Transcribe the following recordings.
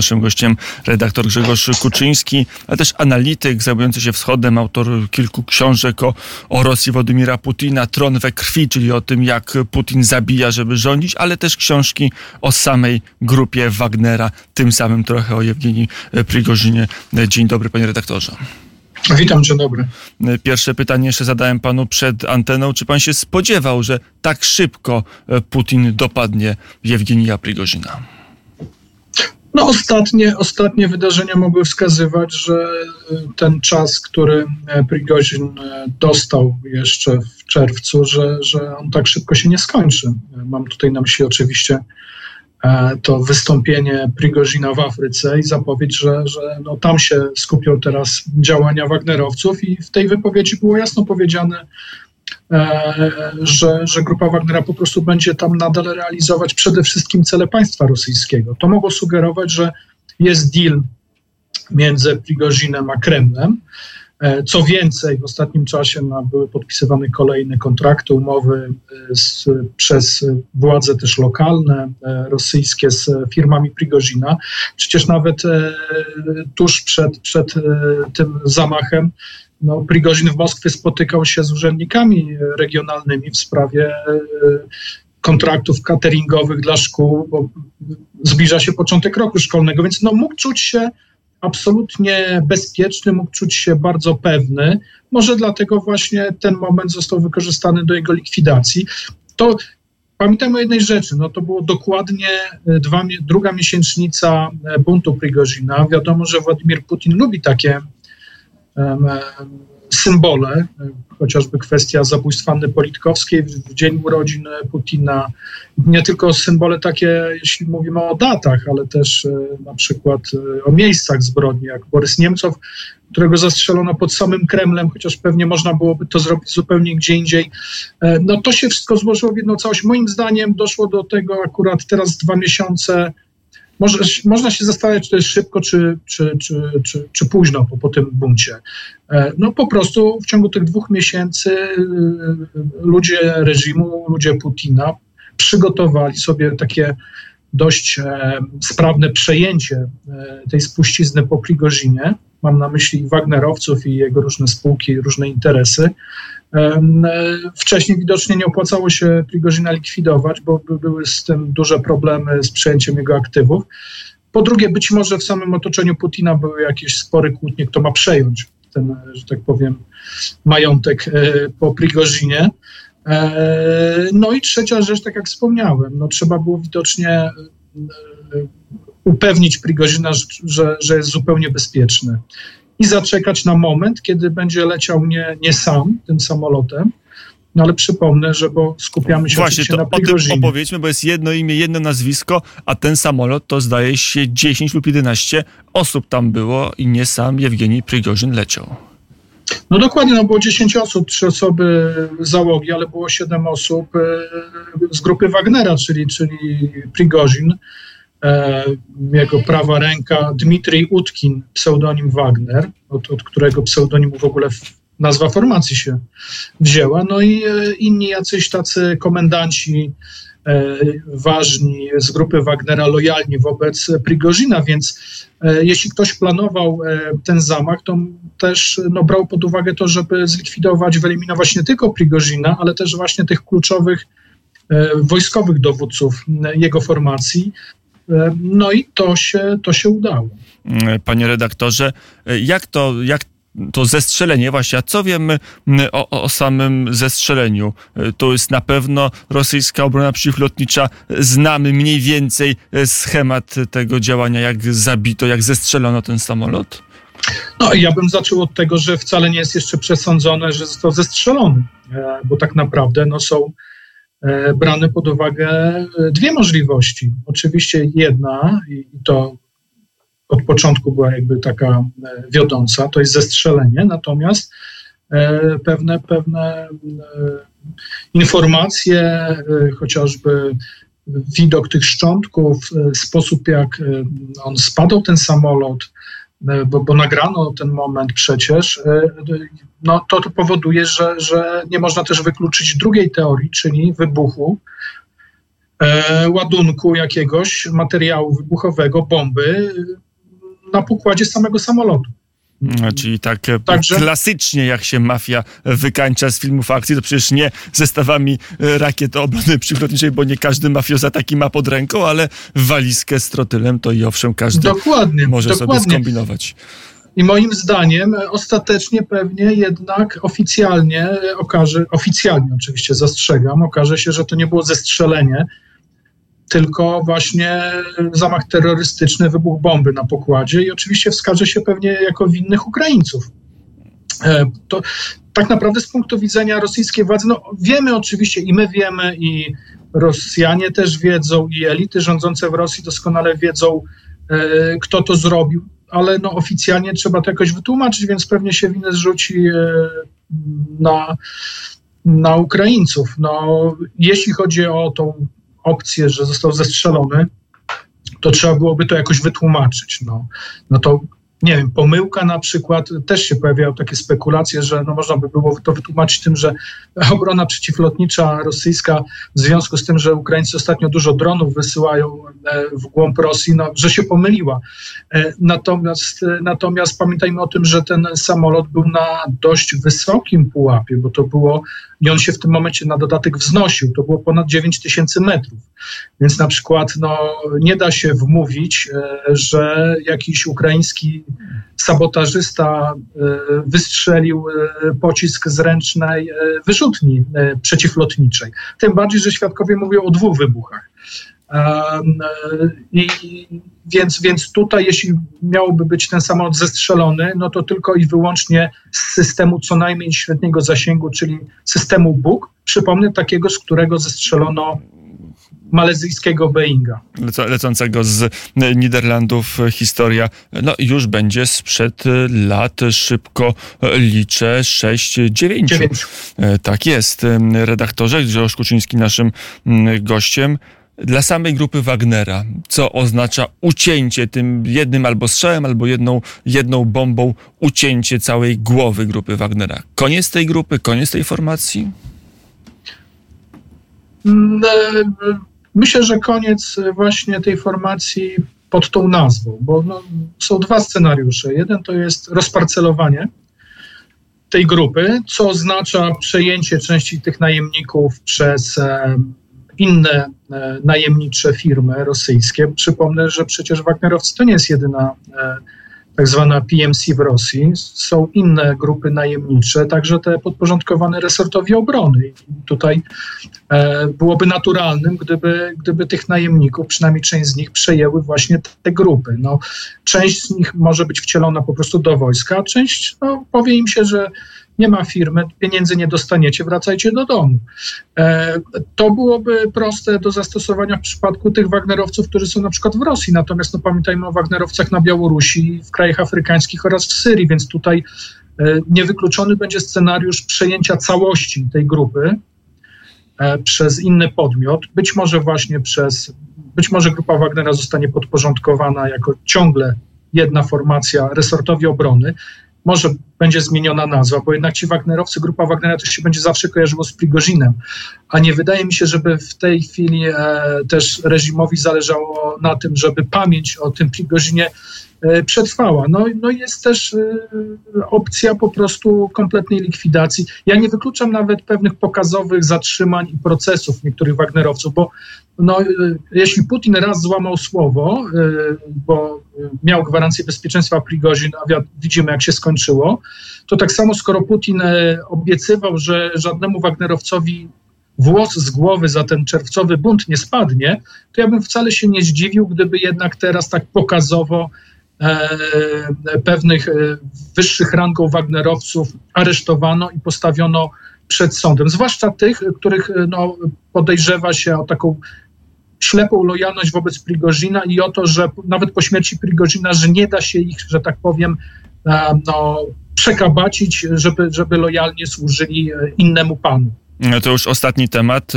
Naszym gościem redaktor Grzegorz Kuczyński, ale też analityk zajmujący się wschodem, autor kilku książek o, o Rosji Władimira Putina, Tron we krwi, czyli o tym, jak Putin zabija, żeby rządzić, ale też książki o samej grupie Wagnera, tym samym trochę o Jewgenii Prigorzynie. Dzień dobry, panie redaktorze. Witam, dzień dobry. Pierwsze pytanie jeszcze zadałem panu przed anteną. Czy pan się spodziewał, że tak szybko Putin dopadnie Jewgenija Prigorzyna? No, ostatnie, ostatnie wydarzenia mogły wskazywać, że e, ten czas, który e, Prigozin e, dostał jeszcze w czerwcu, że, że on tak szybko się nie skończy. Mam tutaj na myśli oczywiście to wystąpienie Prigozina w Afryce i zapowiedź, że, że no tam się skupią teraz działania Wagnerowców i w tej wypowiedzi było jasno powiedziane, że, że grupa Wagnera po prostu będzie tam nadal realizować przede wszystkim cele państwa rosyjskiego. To mogło sugerować, że jest deal między Prigozinem a Kremlem. E, co więcej, w ostatnim czasie były podpisywane kolejne kontrakty, umowy e, z, przez władze też lokalne, rosyjskie z firmami Prigozina. Przecież nawet tuż przed, przed tym zamachem no, Prigozin w Moskwie spotykał się z urzędnikami regionalnymi w sprawie e, kontraktów cateringowych dla szkół, bo zbliża się początek roku szkolnego, więc no, mógł czuć się absolutnie bezpieczny, mógł czuć się bardzo pewny. Może dlatego właśnie ten moment został wykorzystany do jego likwidacji. To pamiętajmy o jednej rzeczy, no to było dokładnie e, dwa, druga miesięcznica e, buntu Prigozina. Wiadomo, że Władimir Putin lubi takie symbole, chociażby kwestia zabójstwa Anny Politkowskiej w dzień urodzin Putina. Nie tylko symbole takie, jeśli mówimy o datach, ale też e, na przykład e, o miejscach zbrodni, jak Borys Niemcow, którego zastrzelono pod samym Kremlem, chociaż pewnie można byłoby to zrobić zupełnie gdzie indziej. E, no to się wszystko złożyło w jedną całość. Moim zdaniem doszło do tego akurat teraz dwa miesiące może, można się zastanawiać, czy to jest szybko, czy, czy, czy, czy, czy późno po, po tym buncie. E, no po prostu w ciągu tych dwóch miesięcy e, ludzie reżimu, ludzie Putina przygotowali sobie takie dość e, sprawne przejęcie tej spuścizny po Prigorzinie. Mam na myśli Wagnerowców i jego różne spółki, różne interesy. Wcześniej widocznie nie opłacało się Prigozina likwidować, bo były z tym duże problemy z przejęciem jego aktywów. Po drugie, być może w samym otoczeniu Putina były jakieś spory kłótnie, kto ma przejąć ten, że tak powiem, majątek e, po Prigozinie. E, no i trzecia rzecz, tak jak wspomniałem, no trzeba było widocznie e, upewnić Prigozina, że, że jest zupełnie bezpieczny i zaczekać na moment, kiedy będzie leciał nie, nie sam tym samolotem, no ale przypomnę, że bo skupiamy się Właśnie, to na Prigorzinie. o tym opowiedzmy, bo jest jedno imię, jedno nazwisko, a ten samolot to zdaje się 10 lub 11 osób tam było i nie sam Jewgeni Prigorzin leciał. No dokładnie, no było 10 osób, 3 osoby załogi, ale było 7 osób e, z grupy Wagnera, czyli, czyli Prigozin. E, jego prawa ręka Dmitrij Utkin, pseudonim Wagner, od, od którego pseudonimu w ogóle nazwa formacji się wzięła. No i e, inni jacyś tacy komendanci e, ważni z grupy Wagnera lojalni wobec Prigozina, więc jeśli ktoś planował ten zamach, to też no, brał pod uwagę to, żeby zlikwidować, wyeliminować nie tylko Prigozina, ale też właśnie tych kluczowych wojskowych dowódców jego formacji, no i to się, to się udało. Panie redaktorze, jak to, jak to zestrzelenie, właśnie, a co wiemy o, o, samym zestrzeleniu? To jest na pewno rosyjska obrona przeciwlotnicza. Znamy mniej więcej schemat tego działania, jak zabito, jak zestrzelono ten samolot? No, ja bym zaczął od tego, że wcale nie jest jeszcze przesądzone, że został zestrzelony, e, bo tak naprawdę no, są E, brane pod uwagę e, dwie możliwości. Oczywiście jedna, i to od początku była jakby taka e, wiodąca, to jest zestrzelenie, natomiast pewne, pewne informacje, chociażby widok tych szczątków, sposób jak on spadał ten samolot, E, bo, bo nagrano ten moment przecież, e, no to, to powoduje, że, że nie można też wykluczyć drugiej teorii, czyli wybuchu e, ładunku jakiegoś materiału wybuchowego, bomby na pokładzie samego samolotu. No, czyli tak e, Także... klasycznie, jak się mafia wykańcza z filmów akcji, to przecież nie zestawami e, rakiet obrony przylotniczej, bo nie każdy mafioza taki ma pod ręką, ale walizkę z trotylem to i owszem każdy dokładnie, może dokładnie. sobie skombinować. I moim zdaniem ostatecznie pewnie jednak oficjalnie okaże, oficjalnie oczywiście zastrzegam, okaże się, że to nie było zestrzelenie, tylko właśnie zamach terrorystyczny, wybuch bomby na pokładzie i oczywiście wskaże się pewnie jako winnych Ukraińców. E, to tak naprawdę z punktu widzenia rosyjskiej władzy, no wiemy oczywiście i my wiemy i Rosjanie też wiedzą i elity rządzące w Rosji doskonale wiedzą, e, kto to zrobił, ale no oficjalnie trzeba to jakoś wytłumaczyć, więc pewnie się winę zrzuci e, na, na Ukraińców. No, jeśli chodzi o tą opcję, że został zestrzelony, to trzeba byłoby to jakoś wytłumaczyć. No, no to nie wiem, pomyłka na przykład, też się pojawiają takie spekulacje, że no można by było to wytłumaczyć tym, że obrona przeciwlotnicza rosyjska w związku z tym, że Ukraińcy ostatnio dużo dronów wysyłają e, w głąb Rosji, no, że się pomyliła. E, natomiast, e, natomiast pamiętajmy o tym, że ten samolot był na dość wysokim pułapie, bo to było i on się w tym momencie na dodatek wznosił. To było ponad 9 tysięcy metrów. Więc na przykład no, nie da się wmówić, że jakiś ukraiński sabotażysta e, wystrzelił e, pocisk z ręcznej e, wyrzutni przeciwlotniczej. Tym bardziej, że świadkowie mówią o dwóch wybuchach. I, więc, więc tutaj, jeśli miałoby być ten samolot zestrzelony, no to tylko i wyłącznie z systemu co najmniej średniego zasięgu, czyli systemu Buk. Przypomnę, takiego, z którego zestrzelono malezyjskiego Boeinga. Lecącego z Niderlandów historia no, już będzie sprzed lat, szybko liczę, 6-9. E, tak jest. Redaktorze Grzegorz Kuczyński naszym mm, gościem dla samej grupy Wagnera, co oznacza ucięcie tym jednym albo strzałem, albo jedną, jedną bombą, ucięcie całej głowy grupy Wagnera. Koniec tej grupy, koniec tej formacji? E, Myślę, że koniec właśnie tej formacji pod tą nazwą, bo no, są dwa scenariusze. Jeden to jest rozparcelowanie tej grupy, co oznacza przejęcie części tych najemników przez e, inne e, najemnicze firmy rosyjskie. Przypomnę, że przecież Wagnerowcy to nie jest jedyna e, tak zwana PMC w Rosji. Są inne grupy najemnicze, także te podporządkowane resortowi obrony. I tutaj e, byłoby naturalnym, gdyby, gdyby tych najemników, przynajmniej część z nich, przejęły właśnie te grupy. No, część z nich może być wcielona po prostu do wojska, a część no, powie im się, że nie ma firmy, pieniędzy nie dostaniecie, wracajcie do domu. E, to byłoby proste do zastosowania w przypadku tych Wagnerowców, którzy są na przykład w Rosji, natomiast no, pamiętajmy o Wagnerowcach na Białorusi, w krajach afrykańskich oraz w Syrii, więc tutaj e, niewykluczony będzie scenariusz przejęcia całości tej grupy e, przez inny podmiot, być może właśnie przez, być może grupa Wagnera zostanie podporządkowana jako ciągle jedna formacja resortowi obrony, może będzie zmieniona nazwa, bo jednak ci Wagnerowcy, grupa Wagnera to się będzie zawsze kojarzyło z Prigozinem, a nie wydaje mi się, żeby w tej chwili e, też reżimowi zależało na tym, żeby pamięć o tym Prigozinie przetrwała. No, no jest też e, opcja po prostu kompletnej likwidacji. Ja nie wykluczam nawet pewnych pokazowych zatrzymań i procesów niektórych Wagnerowców, bo no, e, jeśli Putin raz złamał słowo, bo miał gwarancję bezpieczeństwa Prigozin, a widzimy jak się skończyło, to tak samo skoro Putin obiecywał, że żadnemu Wagnerowcowi włos z głowy za ten czerwcowy bunt nie spadnie, to ja bym wcale się nie zdziwił, gdyby jednak teraz tak pokazowo E, pewnych e, wyższych rangą Wagnerowców aresztowano i postawiono przed sądem. Zwłaszcza tych, których e, no, podejrzewa się o taką ślepą lojalność wobec Prigozina i o to, że nawet po śmierci Prigozina, że nie da się ich, że tak powiem, no, przekabacić, żeby, żeby lojalnie służyli innemu panu. To już ostatni temat.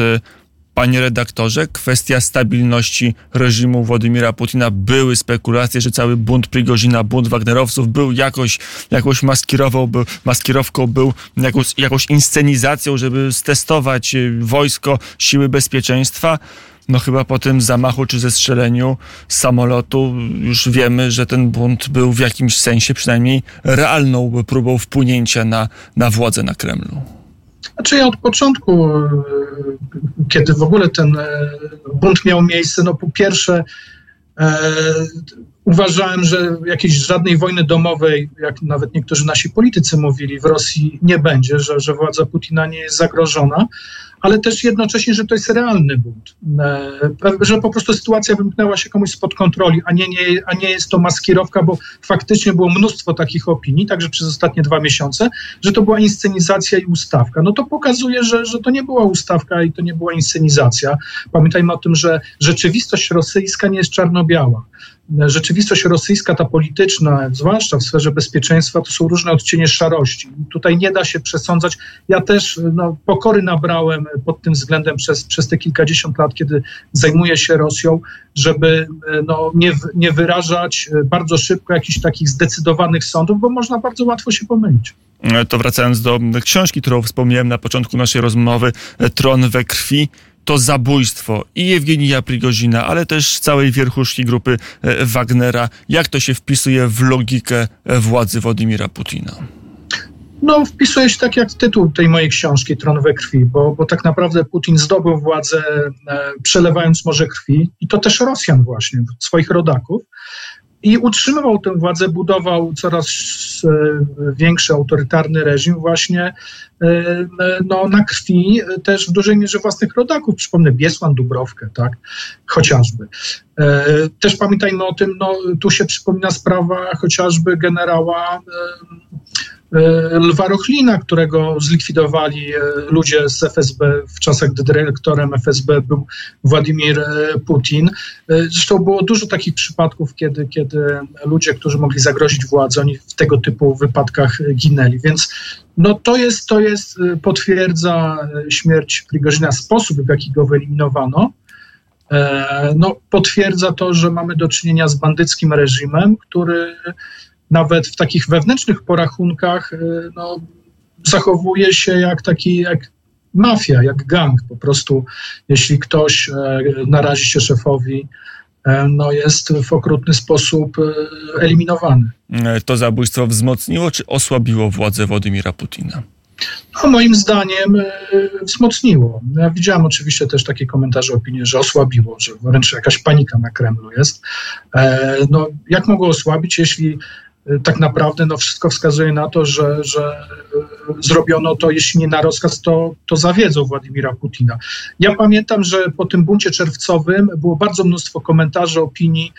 Panie redaktorze, kwestia stabilności reżimu Władimira Putina. Były spekulacje, że cały bunt Prigozina, bunt Wagnerowców był jakoś, jakoś maskirową, był, maskirowką, był jakąś, jakąś inscenizacją, żeby stestować wojsko, siły bezpieczeństwa. no chyba po tym zamachu czy zestrzeleniu samolotu już wiemy, że ten bunt był w jakimś sensie przynajmniej realną próbą wpłynięcia na, na władzę na Kremlu. Znaczy ja od początku, e, kiedy w ogóle ten e, bunt miał miejsce, no po pierwsze e, uważałem, że jakiejś żadnej wojny domowej, jak nawet niektórzy nasi politycy mówili, w Rosji nie będzie, że, że władza Putina nie jest zagrożona ale też jednocześnie, że to jest realny bunt, e, że po prostu sytuacja wymknęła się komuś spod kontroli, a nie, nie, a nie jest to maskirowka, bo faktycznie było mnóstwo takich opinii, także przez ostatnie dwa miesiące, że to była inscenizacja i ustawka. No to pokazuje, że, że to nie była ustawka i to nie była inscenizacja. Pamiętajmy o tym, że rzeczywistość rosyjska nie jest czarno-biała rzeczywistość rosyjska, ta polityczna, zwłaszcza w sferze bezpieczeństwa, to są różne odcienie szarości. Tutaj nie da się przesądzać. Ja też no, pokory nabrałem pod tym względem przez, przez te kilkadziesiąt lat, kiedy zajmuję się Rosją, żeby no, nie, nie wyrażać bardzo szybko jakichś takich zdecydowanych sądów, bo można bardzo łatwo się pomylić. To wracając do książki, którą wspomniałem na początku naszej rozmowy, Tron we krwi to zabójstwo i Jewgenija Prigozina, ale też całej wierchuszki grupy e, Wagnera. Jak to się wpisuje w logikę e, władzy Władimira Putina? No, wpisuje się tak jak tytuł tej mojej książki, Tron we krwi, bo, bo tak naprawdę Putin zdobył władzę e, przelewając morze krwi i to też Rosjan właśnie, swoich rodaków i utrzymywał tę władzę, budował coraz e, większy autorytarny reżim właśnie e, no, na krwi też w dużej mierze własnych rodaków. Przypomnę Biesłan, Dubrowkę, tak, chociażby. E, też pamiętajmy o tym, no, tu się przypomina sprawa chociażby generała E, Lwa Rochlina, którego zlikwidowali e, ludzie z FSB w czasach, gdy dyrektorem FSB był Władimir e, Putin. Zresztą było dużo takich przypadków, kiedy, kiedy ludzie, którzy mogli zagrozić władzę, oni w tego typu wypadkach ginęli. Więc no to jest, to jest, potwierdza śmierć Prigorzyna, sposób, w jaki go wyeliminowano. No, potwierdza to, że mamy do czynienia z bandyckim reżimem, który nawet w takich wewnętrznych porachunkach y, no, zachowuje się jak taki, jak mafia, jak gang. Po prostu jeśli ktoś e, narazi się szefowi, e, no jest w okrutny sposób e, eliminowany. To zabójstwo wzmocniło czy osłabiło władzę Władimira Putina? No, moim zdaniem wzmocniło. Ja widziałem oczywiście też takie komentarze, opinie, że osłabiło, że wręcz jakaś panika na Kremlu jest. No, jak mogło osłabić, jeśli tak naprawdę no, wszystko wskazuje na to, że, że y, zrobiono to, jeśli nie na rozkaz, to, to za wiedzą Władimira Putina. Ja pamiętam, że po tym buncie czerwcowym było bardzo mnóstwo komentarzy, opinii,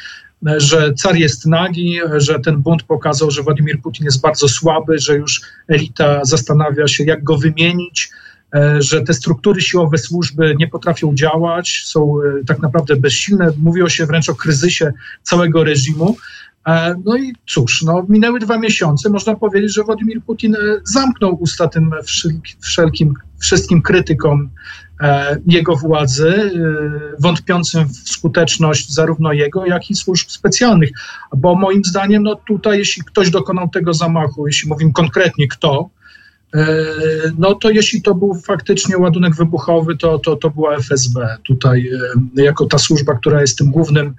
y, że car jest nagi, że ten bunt pokazał, że Władimir Putin jest bardzo słaby, że już elita zastanawia się, jak go wymienić, że te struktury siłowe służby nie potrafią działać, są tak naprawdę bezsilne. Mówiło się wręcz o kryzysie całego reżimu. E, no i cóż, no, minęły dwa miesiące. Można powiedzieć, że Władimir Putin e, zamknął usta tym wszelkim, wszystkim krytykom e, jego władzy, wątpiącym w skuteczność zarówno jego, jak i służb specjalnych. Bo moim zdaniem, no tutaj, jeśli ktoś dokonał tego zamachu, jeśli mówimy konkretnie kto, no to jeśli to był faktycznie ładunek wybuchowy, to, to, to była FSB. Tutaj, jako ta służba, która jest tym głównym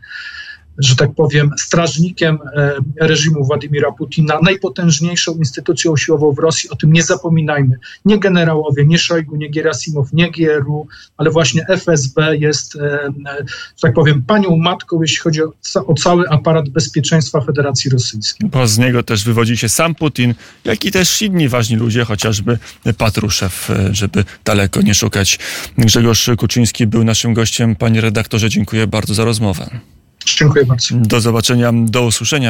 że tak powiem, strażnikiem e, reżimu Władimira Putina, najpotężniejszą instytucją siłową w Rosji. O tym nie zapominajmy. Nie generałowie, nie Szojgu, nie Gerasimow, nie GRU, ale właśnie FSB jest, e, e, że tak powiem, panią matką, jeśli chodzi o, o cały aparat bezpieczeństwa Federacji Rosyjskiej. Bo z niego też wywodzi się sam Putin, jak i też inni ważni ludzie, chociażby Patruszew, żeby daleko nie szukać. Grzegorz Kuczyński był naszym gościem. Panie redaktorze, dziękuję bardzo za rozmowę. Dziękuję bardzo. Do zobaczenia, do usłyszenia.